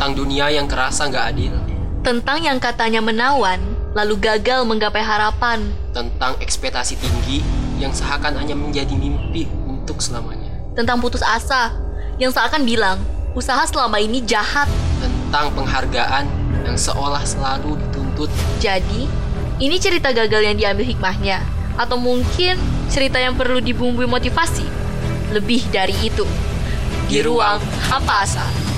tentang dunia yang kerasa nggak adil, Tentang yang katanya menawan, lalu gagal menggapai harapan. tentang ekspektasi tinggi yang seakan hanya menjadi mimpi untuk selamanya, Tentang putus asa, yang seakan bilang, usaha selama ini jahat. tentang penghargaan yang seolah selalu dituntut Jadi, ini cerita gagal yang diambil hikmahnya. Atau mungkin cerita yang perlu dibumbui motivasi. Lebih dari itu. Di ruang hampa asa.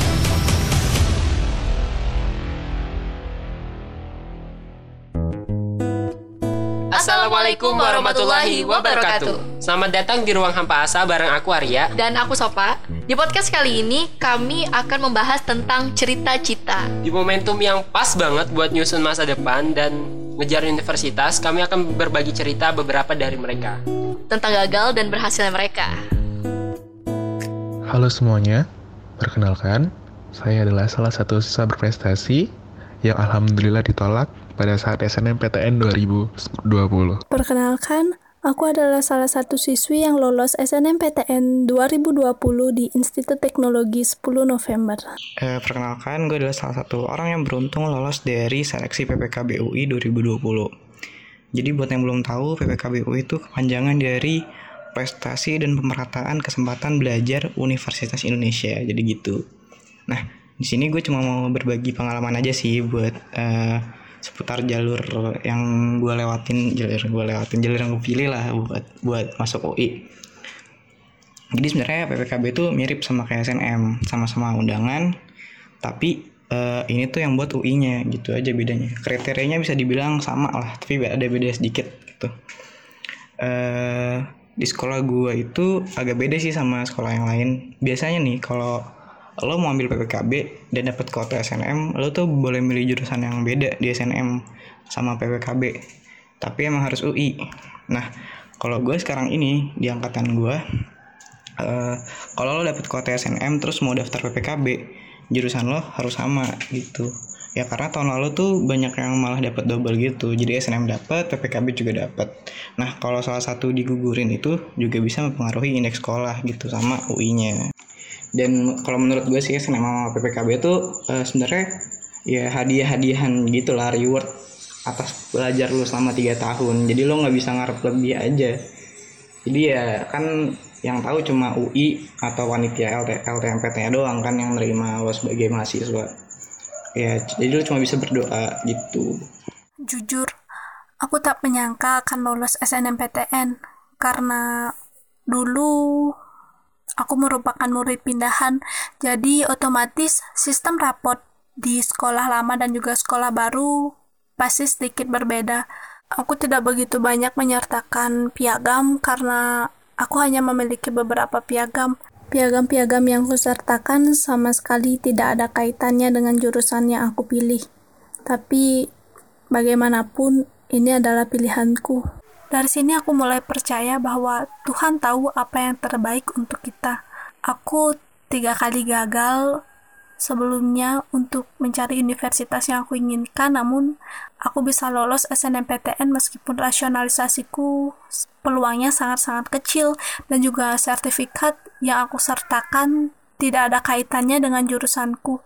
Assalamualaikum warahmatullahi wabarakatuh. Selamat datang di Ruang Hampa Asa bareng aku Arya. Dan aku Sopa. Di podcast kali ini kami akan membahas tentang cerita-cita. Di momentum yang pas banget buat nyusun masa depan dan ngejar universitas, kami akan berbagi cerita beberapa dari mereka. Tentang gagal dan berhasilnya mereka. Halo semuanya, perkenalkan, saya adalah salah satu siswa berprestasi yang alhamdulillah ditolak pada saat SNMPTN 2020. Perkenalkan, aku adalah salah satu siswi yang lolos SNMPTN 2020 di Institut Teknologi 10 November. Eh, perkenalkan, gue adalah salah satu orang yang beruntung lolos dari seleksi PPKB UI 2020. Jadi buat yang belum tahu, PPKB UI itu kepanjangan dari prestasi dan pemerataan kesempatan belajar Universitas Indonesia. Jadi gitu. Nah, di sini gue cuma mau berbagi pengalaman aja sih buat eh, seputar jalur yang gue lewatin, jalur gue lewatin, jalur yang gue pilih lah buat buat masuk UI. Jadi sebenarnya PPKB itu mirip sama kayak SNM, sama-sama undangan, tapi eh, ini tuh yang buat UI-nya gitu aja bedanya. Kriterianya bisa dibilang sama lah, tapi ada beda sedikit gitu. Eh di sekolah gua itu agak beda sih sama sekolah yang lain. Biasanya nih kalau lo mau ambil PPKB dan dapat kuota SNM, lo tuh boleh milih jurusan yang beda di SNM sama PPKB. Tapi emang harus UI. Nah, kalau gue sekarang ini di angkatan gue Eh, kalau lo dapet kuota SNM terus mau daftar PPKB jurusan lo harus sama gitu ya karena tahun lalu tuh banyak yang malah dapat double gitu jadi SNM dapat PPKB juga dapat nah kalau salah satu digugurin itu juga bisa mempengaruhi indeks sekolah gitu sama UI-nya dan kalau menurut gue sih sama PPKB itu eh, sebenarnya ya hadiah-hadiahan gitu lah reward atas belajar lu selama tiga tahun. Jadi lo nggak bisa ngarep lebih aja. Jadi ya kan yang tahu cuma UI atau panitia LT, LTMPT-nya doang kan yang nerima lo sebagai mahasiswa. Ya jadi lo cuma bisa berdoa gitu. Jujur, aku tak menyangka akan lolos SNMPTN karena dulu aku merupakan murid pindahan, jadi otomatis sistem rapot di sekolah lama dan juga sekolah baru pasti sedikit berbeda. Aku tidak begitu banyak menyertakan piagam karena aku hanya memiliki beberapa piagam. Piagam-piagam yang kusertakan sama sekali tidak ada kaitannya dengan jurusan yang aku pilih. Tapi bagaimanapun ini adalah pilihanku. Dari sini aku mulai percaya bahwa Tuhan tahu apa yang terbaik untuk kita. Aku tiga kali gagal sebelumnya untuk mencari universitas yang aku inginkan, namun aku bisa lolos SNMPTN meskipun rasionalisasiku peluangnya sangat-sangat kecil dan juga sertifikat yang aku sertakan tidak ada kaitannya dengan jurusanku.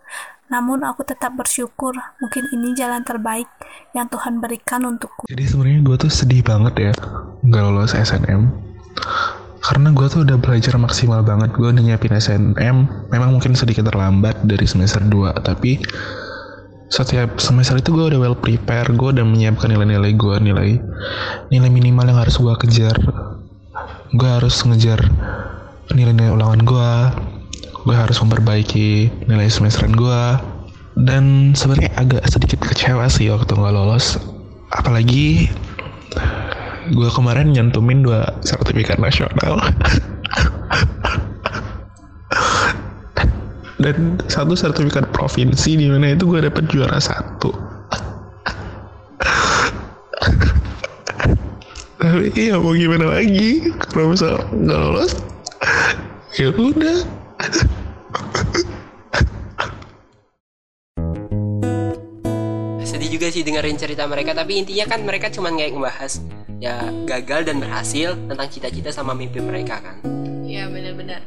Namun aku tetap bersyukur mungkin ini jalan terbaik yang Tuhan berikan untukku. Jadi sebenarnya gue tuh sedih banget ya nggak lolos SNM karena gue tuh udah belajar maksimal banget gue udah nyiapin SNM memang mungkin sedikit terlambat dari semester 2 tapi setiap semester itu gue udah well prepare gue udah menyiapkan nilai-nilai gue nilai nilai minimal yang harus gue kejar. Gue harus ngejar nilai-nilai ulangan gue gue harus memperbaiki nilai semesteran gue dan sebenarnya agak sedikit kecewa sih waktu nggak lolos. Apalagi gue kemarin nyantumin dua sertifikat nasional. Dan satu sertifikat provinsi di mana itu gue dapet juara satu. Tapi iya mau gimana lagi? Kalau misal nggak lolos ya udah juga sih dengerin cerita mereka, tapi intinya kan mereka cuma kayak ngebahas ya gagal dan berhasil tentang cita-cita sama mimpi mereka kan. Iya benar-benar.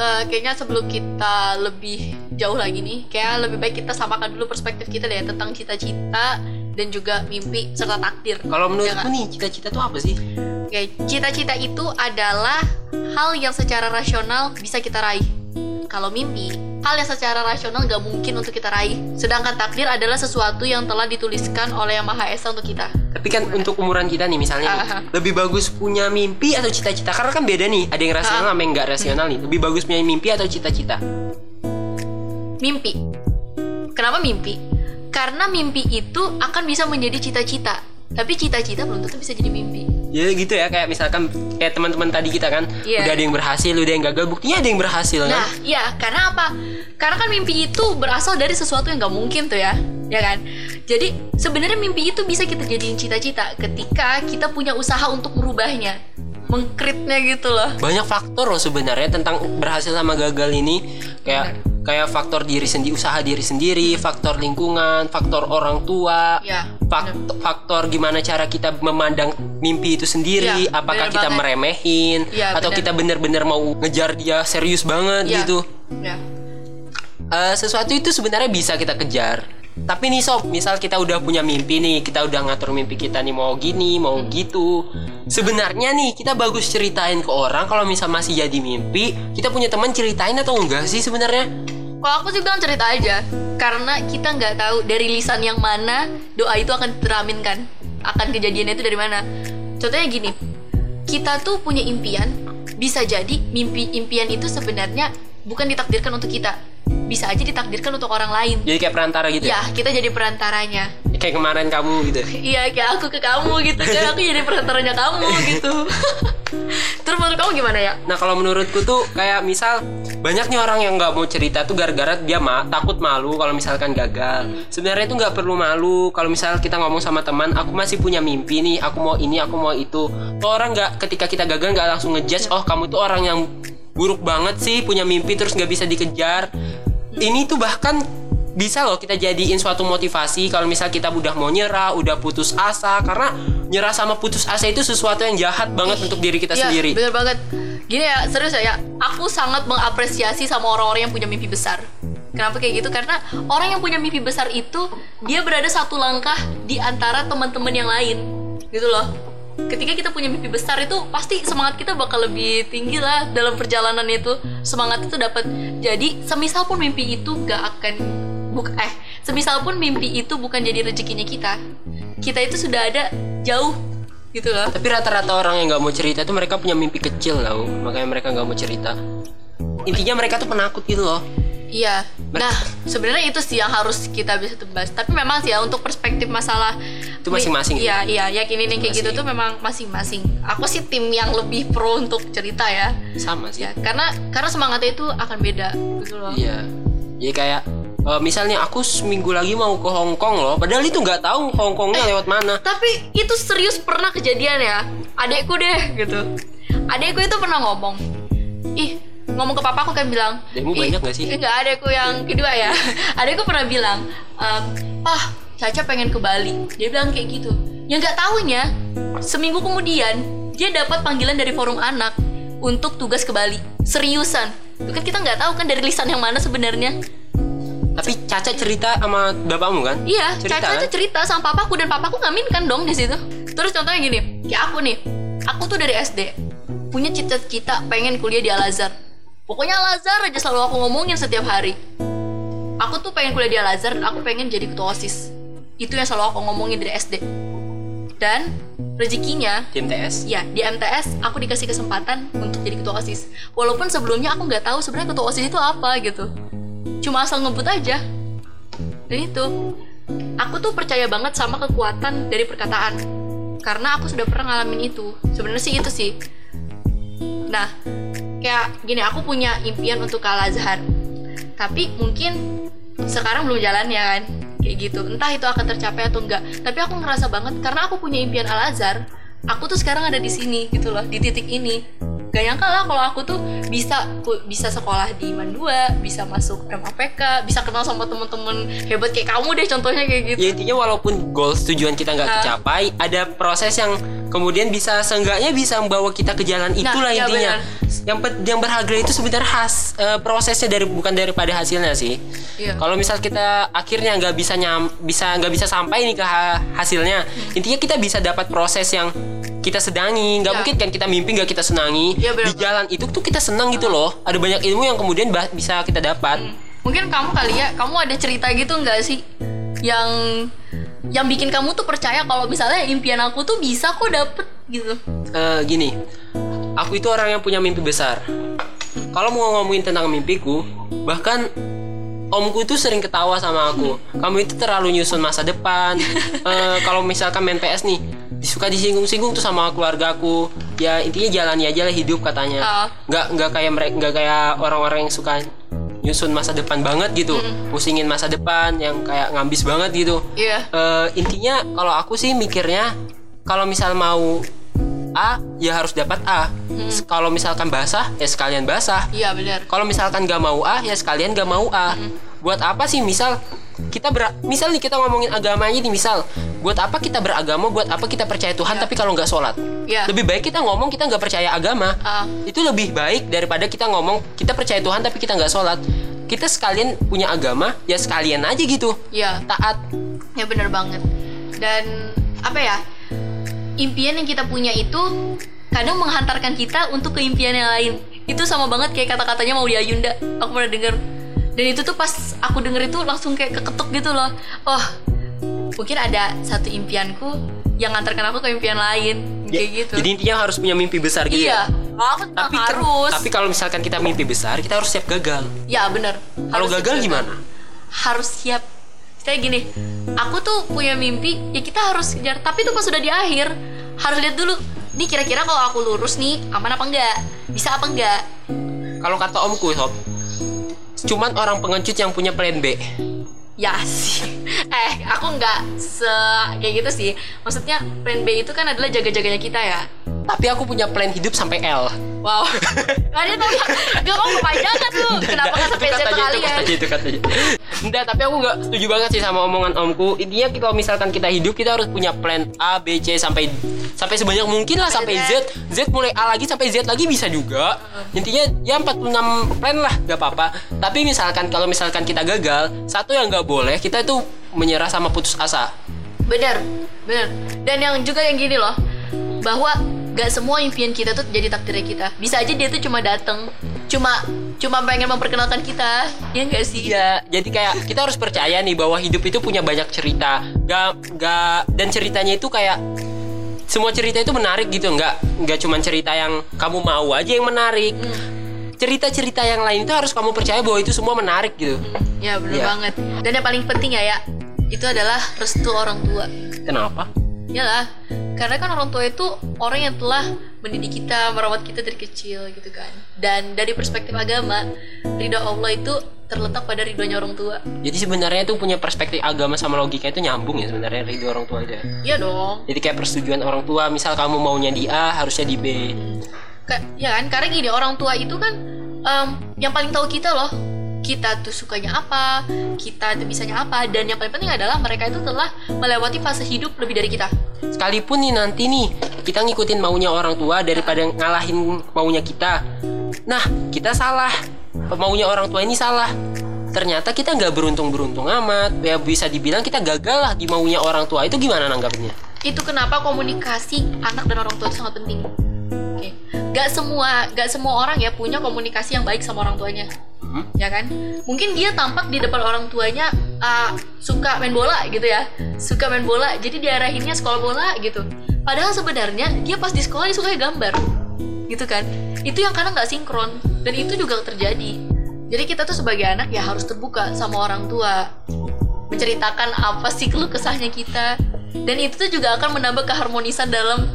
Eh, kayaknya sebelum kita lebih jauh lagi nih kayak lebih baik kita samakan dulu perspektif kita deh tentang cita-cita dan juga mimpi serta takdir Kalau Ya menurutku nggak? nih cita-cita tuh apa sih? Oke, cita-cita itu adalah hal yang secara rasional bisa kita raih. Kalau mimpi, hal yang secara rasional gak mungkin untuk kita raih. Sedangkan takdir adalah sesuatu yang telah dituliskan oleh Yang Maha Esa untuk kita. Tapi kan untuk umuran kita nih misalnya nih, Aha. lebih bagus punya mimpi atau cita-cita karena kan beda nih ada yang rasional Ah. sama yang nggak rasional nih lebih bagus punya mimpi atau cita-cita Mimpi. Kenapa mimpi? Karena mimpi itu akan bisa menjadi cita-cita. Tapi cita-cita belum tentu bisa jadi mimpi. Ya gitu ya kayak misalkan kayak teman-teman tadi kita kan Iya. udah ada yang berhasil udah yang gagal buktinya ada yang berhasil kan Nah, iya, karena apa? Karena kan mimpi itu berasal dari sesuatu yang gak mungkin tuh ya, ya kan? Jadi sebenarnya mimpi itu bisa kita jadiin cita-cita ketika kita punya usaha untuk merubahnya, mengkritnya gitu loh. banyak faktor loh sebenarnya tentang berhasil sama gagal ini kayak kayak faktor diri sendiri usaha diri sendiri faktor lingkungan faktor orang tua Ya, faktor, faktor gimana cara kita memandang mimpi itu sendiri Ya, apakah bener kita banget. meremehin Ya, atau bener. kita bener-bener mau ngejar dia serius banget Ya. gitu Ya. Eh, sesuatu itu sebenarnya bisa kita kejar tapi nih sob misal kita udah punya mimpi nih kita udah ngatur mimpi kita nih mau gini mau gitu sebenarnya nih kita bagus ceritain ke orang kalau misal masih jadi mimpi kita punya teman ceritain atau enggak sih sebenarnya Kalau aku sih bilang cerita aja, karena kita nggak tahu dari lisan yang mana doa itu akan teraminkan, akan kejadiannya itu dari mana. Contohnya gini, kita tuh punya impian, bisa jadi mimpi impian itu sebenarnya bukan ditakdirkan untuk kita, bisa aja ditakdirkan untuk orang lain. jadi kayak perantara gitu ya, Ya, kita jadi perantaranya. kayak kemarin kamu gitu Iya, kayak aku ke kamu gitu kan, aku jadi perantaranya kamu gitu. Terus menurut kamu gimana ya? Nah kalau menurutku tuh kayak misal banyak nih orang yang nggak mau cerita tuh gara-gara dia ma takut malu kalau misalkan gagal. Sebenarnya itu nggak perlu malu kalau misal kita ngomong sama teman, aku masih punya mimpi nih, aku mau ini, aku mau itu. Tuh orang nggak ketika kita gagal nggak langsung ngejudge, oh kamu tuh orang yang buruk banget sih punya mimpi terus nggak bisa dikejar. Ini tuh bahkan bisa loh kita jadiin suatu motivasi kalau misal kita udah mau nyerah, udah putus asa karena nyerah sama putus asa itu sesuatu yang jahat banget untuk diri kita Iya, sendiri. bener banget. Gini ya, serius ya, aku sangat mengapresiasi sama orang-orang yang punya mimpi besar. Kenapa kayak gitu? Karena orang yang punya mimpi besar itu dia berada satu langkah di antara teman-teman yang lain, gitu loh. Ketika kita punya mimpi besar itu pasti semangat kita bakal lebih tinggi lah dalam perjalanan itu. Semangat itu dapat. Jadi semisal pun mimpi itu gak akan buk eh semisal pun mimpi itu bukan jadi rezekinya kita, kita itu sudah ada jauh gitu loh. Tapi rata-rata orang yang nggak mau cerita itu mereka punya mimpi kecil tau Makanya mereka nggak mau cerita Intinya mereka tuh penakut gitu loh Iya. Nah, sebenarnya itu sih yang harus kita bisa tebas. Tapi memang sih ya untuk perspektif masalah Itu masing-masing. Iya, iya, yakinin yang kayak gitu tuh memang masing-masing. Aku sih tim yang lebih pro untuk cerita ya. Sama sih Ya, karena karena semangatnya itu akan beda gitu loh. Iya Jadi kayak eh, Misalnya aku seminggu lagi mau ke Hong Kong loh Padahal itu nggak tahu Hong Kongnya lewat mana Tapi itu serius pernah kejadian ya. Adekku deh gitu. Adekku itu pernah ngomong, ih ngomong ke papaku kan bilang, Adekmu "Ih, banyak gak sih? Enggak, adekku yang kedua ya. adekku pernah bilang, ehm, pah Caca pengen ke Bali. Dia bilang kayak gitu. Yang nggak tahunya seminggu kemudian dia dapat panggilan dari forum anak untuk tugas ke Bali. Seriusan. Itu kan kita nggak tahu kan dari lisan yang mana sebenarnya. Tapi Caca cerita sama bapakmu kan Iya, Cerita, Caca kan? tuh cerita sama papaku dan papaku ngaminkan dong di situ. Terus contohnya gini, kayak aku nih, aku tuh dari SD punya cita-cita pengen kuliah di Al Azhar. Pokoknya Al Azhar aja selalu aku ngomongin setiap hari. Aku tuh pengen kuliah di Al Azhar dan aku pengen jadi ketua osis. Itu yang selalu aku ngomongin dari SD. Dan rezekinya Di MTS Ya, di MTS aku dikasih kesempatan untuk jadi ketua OSIS. Walaupun sebelumnya aku nggak tahu sebenarnya ketua OSIS itu apa gitu. Cuma asal ngebut aja. Dan itu, aku tuh percaya banget sama kekuatan dari perkataan. Karena aku sudah pernah ngalamin itu. Sebenarnya sih itu sih. Nah, kayak gini, aku punya impian untuk ke Al Azhar. Tapi mungkin sekarang belum jalan ya kan kayak gitu entah itu akan tercapai atau enggak tapi aku ngerasa banget karena aku punya impian Al Azhar aku tuh sekarang ada di sini gitu loh di titik ini gak nyangka lah kalau aku tuh bisa bisa sekolah di Mandua bisa masuk MAPK bisa kenal sama temen-temen hebat kayak kamu deh contohnya kayak gitu. Ya intinya walaupun goals tujuan kita nggak tercapai ada proses yang kemudian bisa seenggaknya bisa membawa kita ke jalan itulah iya intinya. yang pe- yang berharga itu sebenarnya has eh, prosesnya dari bukan daripada hasilnya sih. Iya. kalau misal kita akhirnya nggak bisa nyam bisa nggak bisa sampai nih ke ha- hasilnya intinya kita bisa dapat proses yang kita sedangi nggak Ya. mungkin kan kita mimpi nggak kita senangi Iya, benar-benar. di jalan itu tuh kita senang gitu loh ada banyak ilmu yang kemudian bisa kita dapat mungkin kamu kali ya kamu ada cerita gitu nggak sih yang yang bikin kamu tuh percaya kalau misalnya impian aku tuh bisa kok dapet gitu Eh, gini, aku itu orang yang punya mimpi besar. Kalau mau ngomongin tentang mimpiku, bahkan omku itu sering ketawa sama aku. Kamu itu terlalu nyusun masa depan. Eh, kalau misalkan main PS nih, suka disinggung-singgung tuh sama keluargaku. Ya intinya jalani aja lah hidup katanya. Ah. Nggak nggak kayak mereka nggak kayak orang-orang yang suka nyusun masa depan banget gitu, pusingin masa depan yang kayak ngambis banget gitu. Iya. Eh, intinya kalau aku sih mikirnya kalau misal mau A ya harus dapat A. S- Kalau misalkan basah ya sekalian basah. iya benar Kalau misalkan gak mau A ya sekalian gak mau A. Buat apa sih? Misal kita ber misal nih kita ngomongin agama aja nih misal buat apa kita beragama buat apa kita percaya Tuhan tapi kalau nggak sholat? Iya. lebih baik kita ngomong kita nggak percaya agama. Ah. itu lebih baik daripada kita ngomong kita percaya Tuhan tapi kita nggak sholat. Kita sekalian punya agama ya sekalian aja gitu. Iya. Taat. Ya benar banget. Dan apa ya? Impian yang kita punya itu kadang menghantarkan kita untuk ke impian yang lain. Itu sama banget kayak kata-katanya mau di Ayunda. Aku pernah denger dan itu tuh pas aku denger itu langsung kayak keketuk gitu loh. Oh mungkin ada satu impianku yang ngantarkan aku ke impian lain. Kayak gitu. jadi intinya harus punya mimpi besar gitu iya. ya? Aku tapi harus. tapi kalau misalkan kita mimpi besar kita harus siap gagal. Ya bener. Kalau gagal gimana? Harus siap. Kayak gini aku tuh punya mimpi ya kita harus kejar. Tapi tuh pas sudah di akhir harus lihat dulu nih kira-kira kalau aku lurus nih aman apa enggak? Bisa apa enggak? Kalau kata omku sob cuman orang pengecut yang punya plan B. Ya sih. Eh aku nggak se kayak gitu sih. Maksudnya plan B itu kan adalah jaga-jaganya kita ya tapi aku punya plan hidup sampai L wow ada tuh gak mau kepanjangan tuh kenapa nggak sampai Z Itu kali itu ya katanya, itu katanya. Enggak, tapi aku nggak setuju banget sih sama omongan omku. Intinya kalau misalkan kita hidup kita harus punya plan A, B, C sampai sampai sebanyak mungkin lah sampai Z. Z mulai A lagi sampai Z lagi bisa juga. Intinya ya 46 plan lah, gak apa-apa. Tapi misalkan kalau misalkan kita gagal, satu yang nggak boleh kita itu menyerah sama putus asa. Bener, bener. Dan yang juga yang gini loh, bahwa gak semua impian kita tuh jadi takdirnya kita. Bisa aja dia tuh cuma dateng, cuma cuma pengen memperkenalkan kita, ya enggak sih? Iya, jadi kayak kita harus percaya nih bahwa hidup itu punya banyak cerita. Gak, gak, dan ceritanya itu kayak semua cerita itu menarik gitu, nggak nggak cuma cerita yang kamu mau aja yang menarik. Cerita-cerita yang lain itu harus kamu percaya bahwa itu semua menarik gitu. Ya bener Iya. banget. Dan yang paling penting ya ya, itu adalah restu orang tua. Kenapa? Iyalah, karena kan orang tua itu orang yang telah mendidik kita, merawat kita dari kecil gitu kan. Dan dari perspektif agama, ridho Allah itu terletak pada ridhonya orang tua. Jadi sebenarnya itu punya perspektif agama sama logika itu nyambung ya sebenarnya ridho orang tua itu. ya. Iya dong. Jadi kayak persetujuan orang tua, misal kamu maunya di A, harusnya di B. Ka- ya kan karena gini orang tua itu kan em, yang paling tahu kita loh kita tuh sukanya apa kita tuh bisanya apa dan yang paling penting adalah mereka itu telah melewati fase hidup lebih dari kita Sekalipun nih nanti nih kita ngikutin maunya orang tua daripada ngalahin maunya kita. Nah, kita salah. Maunya orang tua ini salah. Ternyata kita nggak beruntung-beruntung amat. Ya bisa dibilang kita gagal lah di maunya orang tua. Itu gimana nanggapnya? itu kenapa komunikasi anak dan orang tua itu sangat penting oke gak semua gak semua orang ya punya komunikasi yang baik sama orang tuanya Hmm? ya kan? Mungkin dia tampak di depan orang tuanya ah, suka main bola gitu ya. Suka main bola jadi diarahinnya sekolah bola gitu. Padahal sebenarnya dia pas di sekolah dia suka gambar gitu kan? Itu yang kadang nggak sinkron dan itu juga terjadi. Jadi kita tuh sebagai anak ya harus terbuka sama orang tua menceritakan apa sih keluh kesahnya kita. Dan itu tuh juga akan menambah keharmonisan dalam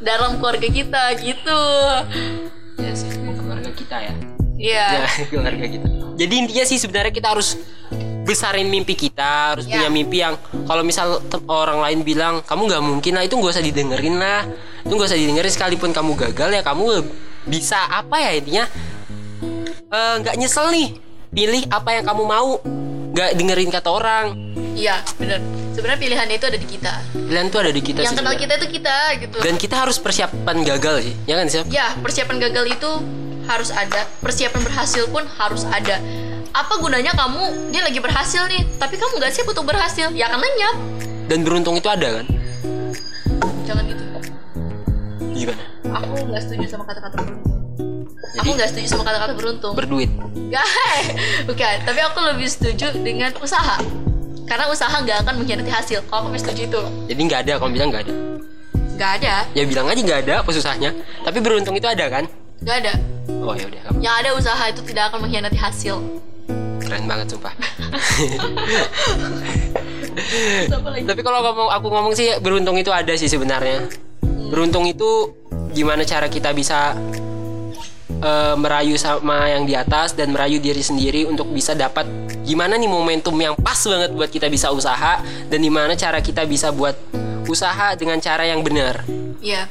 dalam keluarga kita gitu. Ya sih, keluarga kita ya. Iya Ya, keluarga kita. Jadi intinya sih sebenarnya kita harus besarin mimpi kita, harus Ya. punya mimpi yang kalau misal orang lain bilang kamu nggak mungkin lah itu nggak usah didengerin lah, itu nggak usah didengerin sekalipun kamu gagal ya kamu bisa apa ya intinya eh, nggak nyesel nih pilih apa yang kamu mau nggak dengerin kata orang Iya, benar. Sebenarnya pilihannya itu ada di kita. pilihan tuh ada di kita yang kenal kita itu kita gitu. dan kita harus persiapan gagal sih ya kan sih Ya, persiapan gagal itu harus ada. Persiapan berhasil pun harus ada. Apa gunanya kamu dia lagi berhasil nih, tapi kamu nggak siap untuk berhasil? Ya akan lenyap. dan beruntung itu ada kan Jangan gitu. gimana Aku nggak setuju sama kata-kata beruntung. Aku nggak setuju sama kata-kata beruntung. berduit Gak, bukan. Tapi aku lebih setuju dengan usaha. Karena usaha nggak akan mengkhianati hasil. Kalau aku lebih setuju itu, jadi nggak ada kamu bilang nggak ada. Nggak ada, ya bilang aja nggak ada apa susahnya? Tapi beruntung itu ada kan? Nggak ada. oh ya udah Yang ada usaha itu tidak akan mengkhianati hasil. keren banget sumpah. Tapi kalau ngomong aku ngomong sih beruntung itu ada sih sebenarnya. Beruntung itu gimana cara kita bisa eh, merayu sama yang di atas dan merayu diri sendiri untuk bisa dapat gimana nih momentum yang pas banget buat kita bisa usaha dan gimana cara kita bisa buat usaha dengan cara yang benar Iya.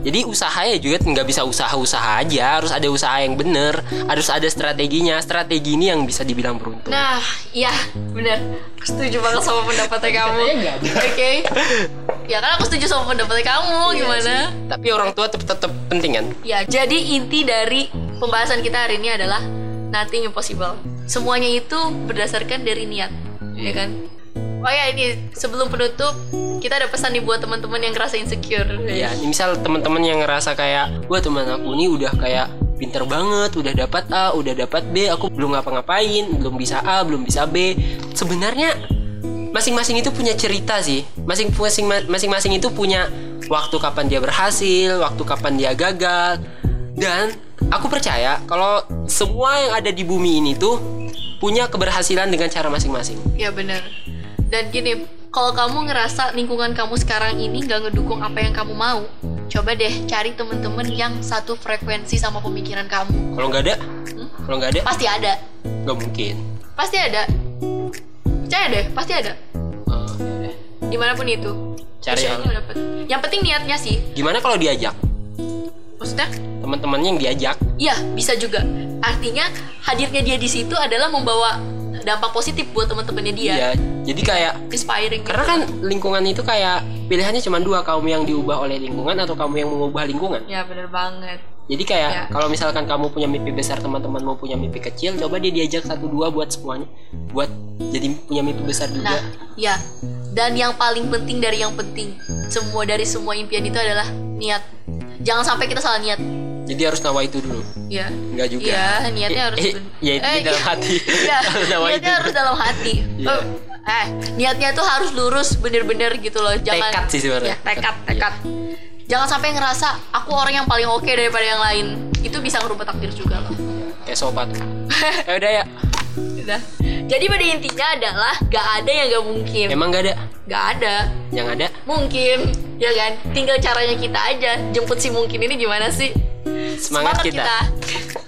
jadi usaha ya juga nggak bisa usaha-usaha aja harus ada usaha yang benar harus ada strateginya strategi ini yang bisa dibilang beruntung Nah, iya, benar. Aku setuju banget sama pendapatnya kamu. Oke. Ya kan aku setuju sama pendapatnya kamu. Gimana? tapi orang tua tetap tetap penting kan Ya, jadi inti dari pembahasan kita hari ini adalah nothing impossible. Semuanya itu berdasarkan dari niat, ya kan? Oh ya ini sebelum penutup kita ada pesan nih buat teman-teman yang ngerasa insecure. Ya, misal teman-teman yang ngerasa kayak, wah teman aku nih udah kayak pinter banget, udah dapat A, udah dapat B, aku belum ngapa-ngapain, belum bisa A, belum bisa B. Sebenarnya masing-masing itu punya cerita sih. Masing-masing masing-masing itu punya waktu kapan dia berhasil, waktu kapan dia gagal. Dan aku percaya kalau semua yang ada di bumi ini tuh punya keberhasilan dengan cara masing-masing. Ya benar. Dan gini, kalau kamu ngerasa lingkungan kamu sekarang ini nggak ngedukung apa yang kamu mau, coba deh cari temen-temen yang satu frekuensi sama pemikiran kamu. Kalau nggak ada, kalau nggak ada, Pasti ada, nggak mungkin. pasti ada. Percaya deh, pasti ada. Oh, ya udah. Di mana pun itu. Cari yang- dapet. Yang penting niatnya sih. Gimana kalau diajak? Maksudnya? Teman-temannya yang diajak Iya, bisa juga. Artinya hadirnya dia di situ adalah membawa dampak positif buat teman-temannya dia. Iya, jadi kayak Inspiring. karena gitu. kan lingkungan itu kayak pilihannya cuma dua, kamu yang diubah oleh lingkungan atau kamu yang mengubah lingkungan. Ya bener banget. Jadi kayak Ya. kalau misalkan kamu punya mimpi besar, teman-teman mau punya mimpi kecil, coba dia diajak satu dua buat semuanya, buat jadi punya mimpi besar juga. Nah, ya. Dan yang paling penting dari yang penting, semua dari semua impian itu adalah niat. Jangan sampai kita salah niat. Jadi harus nawa itu dulu. Ya. Enggak juga. Iya, niatnya harus Eh, ya itu Eh, di dalam iya. hati. Iya, Harus nawa niatnya itu. harus dalam hati. Iya. Oh, eh, niatnya tuh harus lurus bener-bener gitu loh. Jangan Tekad sih sebenarnya. Ya, tekad, Iya. tekad. Jangan sampai ngerasa aku orang yang paling oke daripada yang lain. Itu bisa ngerubah takdir juga loh. Kayak sobat. ya udah ya. Udah. Jadi pada intinya adalah gak ada yang gak mungkin. Emang nggak ada? Gak ada. Yang ada Mungkin, ya kan? Tinggal caranya kita aja jemput si mungkin ini gimana sih? semangat, kita. kita.